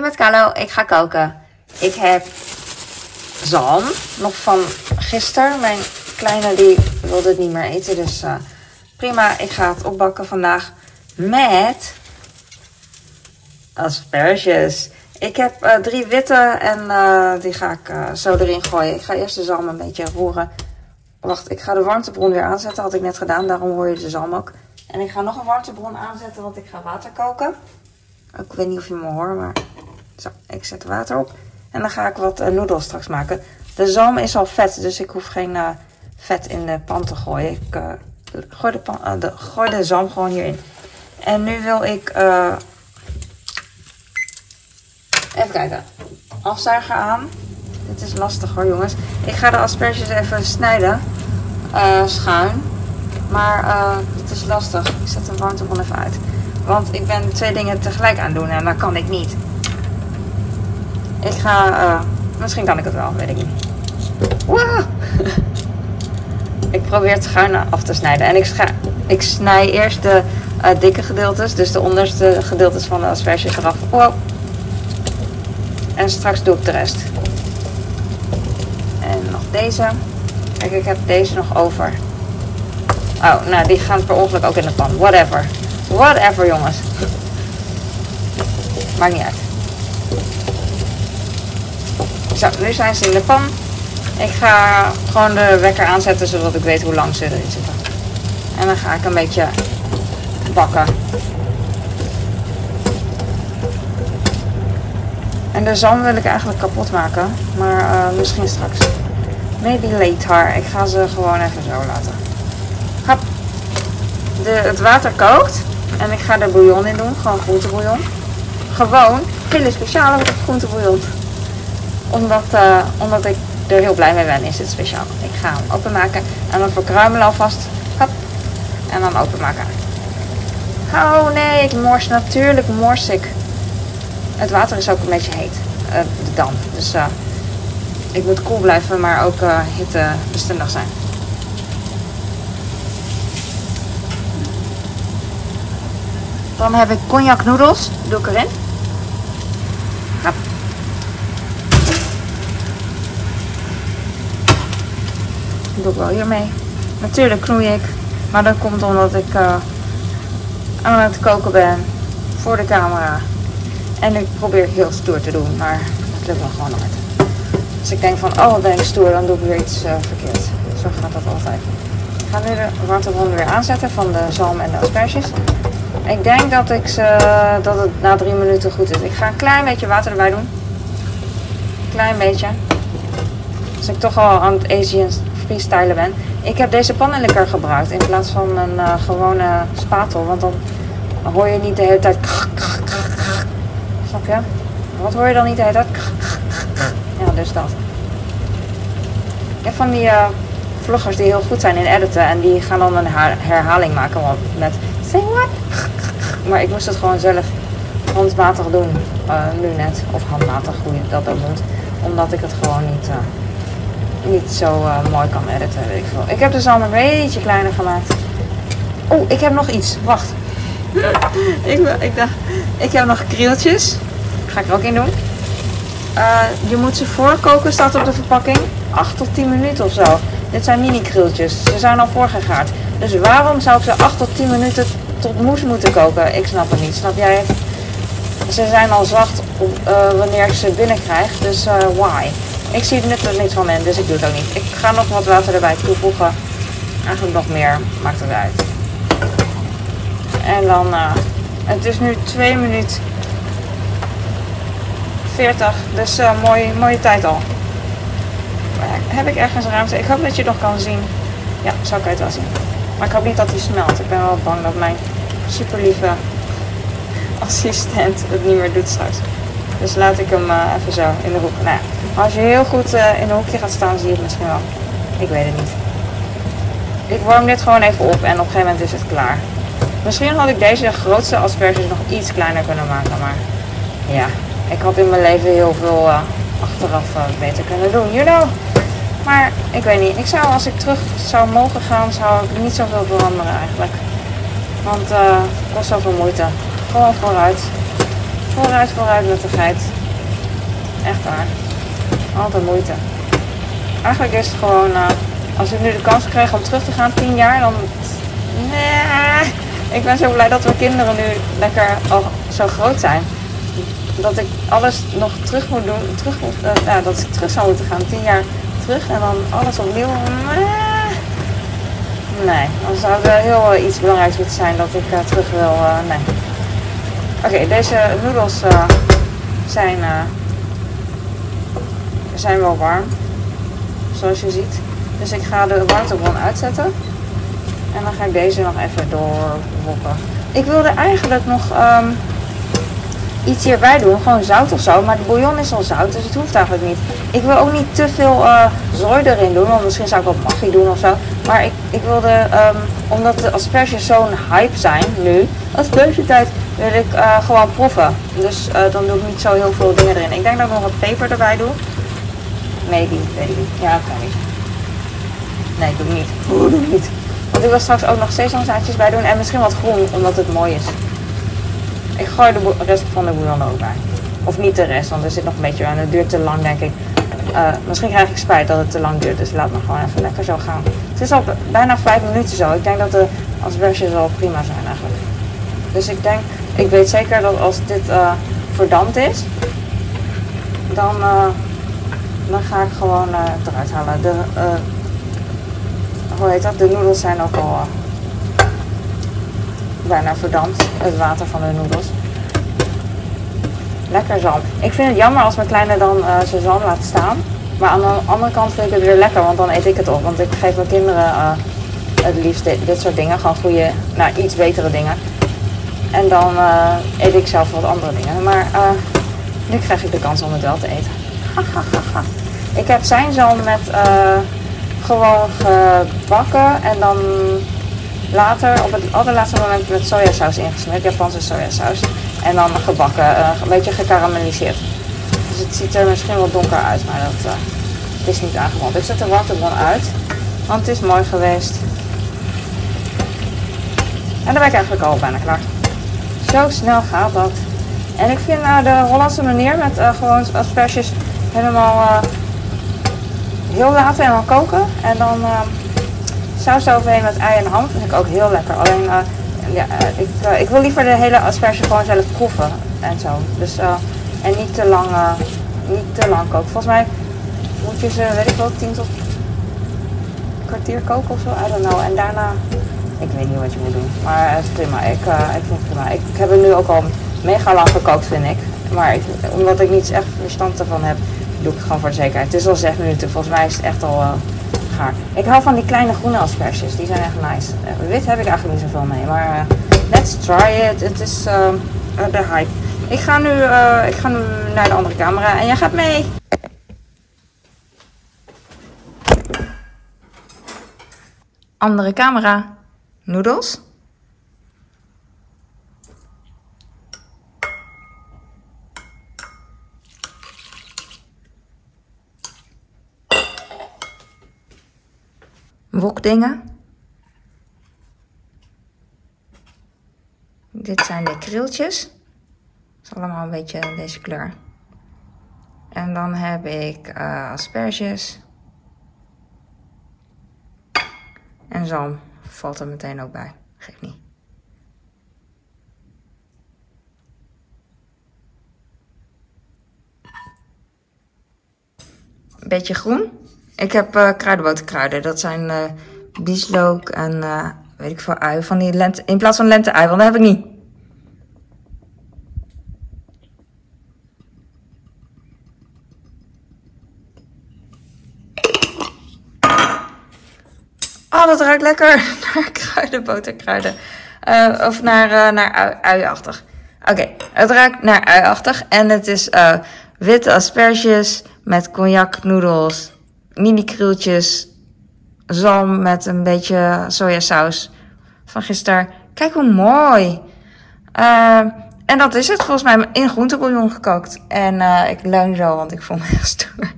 Met Carlo, ik ga koken. Ik heb zalm, nog van gisteren. Mijn kleine die wilde het niet meer eten, dus uh, prima. Ik ga het opbakken vandaag met asperges. Ik heb uh, drie witte en uh, die ga ik zo erin gooien. Ik ga eerst de zalm een beetje roeren. Wacht, ik ga de warmtebron weer aanzetten. Had ik net gedaan, daarom hoor je de zalm ook. En ik ga nog een warmtebron aanzetten, want ik ga water koken. Ik weet niet of je me hoort, maar zo, ik zet water op. En dan ga ik wat uh, noedels straks maken. De zalm is al vet, dus ik hoef geen uh, vet in de pan te gooien. Ik uh, gooi, de pan, de, zalm gewoon hierin. En nu wil ik... even kijken. Afzuiger aan. Dit is lastig hoor jongens. Ik ga de asperges even snijden. schuin. Maar het is lastig. Ik zet de warmtebron even uit. Want ik ben twee dingen tegelijk aan doen en dat kan ik niet. Ik ga, uh, misschien kan ik het wel, weet ik niet. Ik probeer het schuin af te snijden. En ik, ik snij eerst de uh, dikke gedeeltes, dus de onderste gedeeltes van de asperges eraf. Wow. En straks doe ik de rest. En nog deze. Kijk, ik heb deze nog over. Oh, nou, die gaan per ongeluk ook in de pan. Whatever. Whatever, jongens. Maakt niet uit. Zo, nu zijn ze in de pan. Ik ga gewoon de wekker aanzetten zodat ik weet hoe lang ze erin zitten. En dan ga ik een beetje bakken. En de zalm wil ik eigenlijk kapot maken. Maar uh, misschien straks. Maybe later. Ik ga ze gewoon even zo laten. Hop. De, het water kookt. En ik ga er bouillon in doen. Gewoon groentebouillon. Gewoon hele speciale groentebouillon. Omdat, uh, omdat ik er heel blij mee ben, is het speciaal. Ik ga hem openmaken en dan verkruimelen alvast. Hop. En dan openmaken. Oh nee, ik mors natuurlijk mors ik. Het water is ook een beetje heet. Uh, de dam. Dus uh, ik moet koel blijven, maar ook hittebestendig zijn. Dan heb ik cognac noedels. Doe ik erin. Doe ik wel hiermee. Natuurlijk knoei ik. Maar dat komt omdat ik uh, aan het koken ben. Voor de camera. En ik probeer heel stoer te doen. Maar dat lukt me gewoon nooit. Als ik denk van, oh ben ik stoer. Dan doe ik weer iets uh, verkeerd. Zo gaat dat altijd. Ik ga nu de warmtebron weer aanzetten van de zalm en de asperges. Ik denk dat, ik ze, dat het na drie minuten goed is. Ik ga een klein beetje water erbij doen. Klein beetje. Als ik toch al aan het Asian ben. Ik heb deze pannenlikker gebruikt in plaats van een uh, gewone spatel. Want dan hoor je niet de hele tijd... Snap je? Wat hoor je dan niet de hele tijd? Ja, dus dat. Ik heb van die uh, vloggers die heel goed zijn in editen. En die gaan dan een herhaling maken met... Say what? Maar ik moest het gewoon zelf handmatig doen. Uh, nu net. Of handmatig, hoe je dat ook noemt. Omdat ik het gewoon niet, niet zo uh, mooi kan editen. Weet ik, veel. ik heb dus al een beetje kleiner gemaakt. Oh, ik heb nog iets. Wacht. ik, ik, dacht, ik heb nog krieltjes. Ga ik er ook in doen. je moet ze voorkoken, staat op de verpakking. 8 tot 10 minuten of zo. Dit zijn mini krieltjes. Ze zijn al voorgegaard. Dus waarom zou ik ze 8 tot 10 minuten tot moes moeten koken? Ik snap het niet. Snap jij? Ze zijn al zacht uh, wanneer ik ze binnenkrijg. Dus why? Ik zie het nut er niet van in, dus ik doe het ook niet. Ik ga nog wat water erbij toevoegen. Eigenlijk nog meer, maakt het uit. En dan, uh, het is nu 2 minuten 40, dus mooie, mooie tijd al. Heb ik ergens ruimte? Ik hoop dat je het nog kan zien. Ja, zo kan je het wel zien. Maar ik hoop niet dat hij smelt. Ik ben wel bang dat mijn super lieve assistent het niet meer doet straks. Dus laat ik hem uh, even zo in de hoek. Nou als je heel goed uh, in een hoekje gaat staan, zie je het misschien wel. Ik weet het niet. Ik warm dit gewoon even op en op een gegeven moment is het klaar. Misschien had ik deze grootste asperges nog iets kleiner kunnen maken, maar ja, ik had in mijn leven heel veel uh, achteraf beter kunnen doen, you know. Maar ik weet niet, ik zou als ik terug zou mogen gaan, zou ik niet zoveel veranderen eigenlijk. Want het kost zoveel moeite. Gewoon vooruit. Vooruit, vooruit geit. Echt waar. Altijd moeite. Eigenlijk is het gewoon, uh, als ik nu de kans krijg om terug te gaan, 10 jaar, dan. Nee, ik ben zo blij dat mijn kinderen nu lekker al zo groot zijn. Dat ik alles nog terug moet doen, terug uh, ja, dat ik terug zou moeten gaan, 10 jaar terug en dan alles opnieuw. Nee, dan zou het heel uh, iets belangrijks moeten zijn dat ik terug wil. nee. Oké, deze noedels zijn zijn wel warm. Zoals je ziet. Dus ik ga de warmtebron uitzetten. En dan ga ik deze nog even doorwokken. Ik wilde eigenlijk nog um, iets hierbij doen. Gewoon zout of zo. Maar de bouillon is al zout. Dus het hoeft eigenlijk niet. Ik wil ook niet te veel uh, zooi erin doen. Want misschien zou ik wat magie doen of zo. Maar ik, ik wilde, um, omdat de asperges zo'n hype zijn nu. Aspergetijd wil ik uh, gewoon proeven. Dus uh, dan doe ik niet zo heel veel dingen erin. Ik denk dat ik nog wat peper erbij doe. Maybe, maybe. Ja, kan niet. Nee, doe niet. Oeh, doe niet. Want ik wil straks ook nog sesamzaadjes bij doen en misschien wat groen, omdat het mooi is. Ik gooi de rest van de bouillon ook bij. Of niet de rest, want er zit nog een beetje aan. Het duurt te lang, denk ik. Uh, misschien krijg ik spijt dat het te lang duurt, dus laat me gewoon even lekker zo gaan. Het is al bijna vijf minuten zo. Ik denk dat de asperges al prima zijn eigenlijk. Dus ik denk, ik weet zeker dat als dit uh, verdampt is, dan... Uh, dan ga ik gewoon uh, eruit halen. De, hoe heet dat? De noedels zijn ook al bijna verdampt. Het water van de noedels. Lekker zalm. Ik vind het jammer als mijn kleine dan zijn zalm laat staan. Maar aan de andere kant vind ik het weer lekker, want dan eet ik het op. Want ik geef mijn kinderen het liefst dit, dit, soort dingen. Gewoon goede, nou iets betere dingen. En dan eet ik zelf wat andere dingen. Maar nu krijg ik de kans om het wel te eten. Ik heb zijn zalm met uh, gewoon gebakken en dan later op het allerlaatste moment met sojasaus ingesmeerd, Japanse sojasaus. En dan gebakken, een beetje gekarameliseerd. Dus het ziet er misschien wel donker uit, maar dat uh, is niet aangebrand. Ik zet de waterbron uit, want het is mooi geweest. En dan ben ik eigenlijk al bijna klaar. Zo snel gaat dat. En ik vind uh, de Hollandse manier met uh, gewoon asperges helemaal uh, heel laten en dan koken. En dan uh, saus eroverheen met ei en ham vind ik ook heel lekker. Alleen, ja, ik, ik wil liever de hele asperge gewoon zelf proeven en zo. Dus, en niet te lang, niet te lang koken. Volgens mij moet je ze, weet ik wel, 10 tot kwartier koken of zo. I don't know. En daarna, ik weet niet wat je moet doen. Maar het is prima. Ik, ik vind het prima. Ik, heb er nu ook al mega lang gekookt, vind ik. Maar omdat ik niet echt verstand ervan heb, doe ik het gewoon voor zekerheid. Het is al 6 minuten, volgens mij is het echt al uh, gaar. Ik hou van die kleine groene asperges, die zijn echt nice. Uh, wit heb ik eigenlijk niet zoveel mee, maar let's try it. Het is de hype. Ik ga, nu, ik ga nu naar de andere camera en jij gaat mee. Andere camera. Noedels. wokdingen. Dit zijn de kriltjes. Het is allemaal een beetje deze kleur. En dan heb ik uh, asperges. En zalm valt er meteen ook bij. Geef niet. Beetje groen. Ik heb uh. Dat zijn uh, bieslook en uh, weet ik veel ui. Van die lente, in plaats van lente-ui, want dat heb ik niet. Oh, dat ruikt lekker naar kruidenboterkruiden. Uh, of naar, naar ui. Oké, het ruikt naar uiachtig. En het is witte asperges met cognac noedels mini krieltjes, zalm met een beetje sojasaus van gisteren. Kijk hoe mooi. Uh, en dat is het volgens mij in groentebouillon gekookt. En uh, ik leun zo, want ik voel me echt stoer.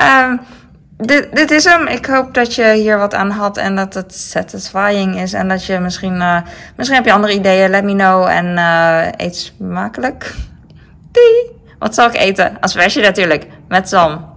Uh, dit, dit is hem. Ik hoop dat je hier wat aan had en dat het satisfying is. En dat je misschien, eh, misschien heb je andere ideeën. Let me know en eh, eet smakelijk. Doei! Wat zal ik eten? Als versje natuurlijk. Met zalm.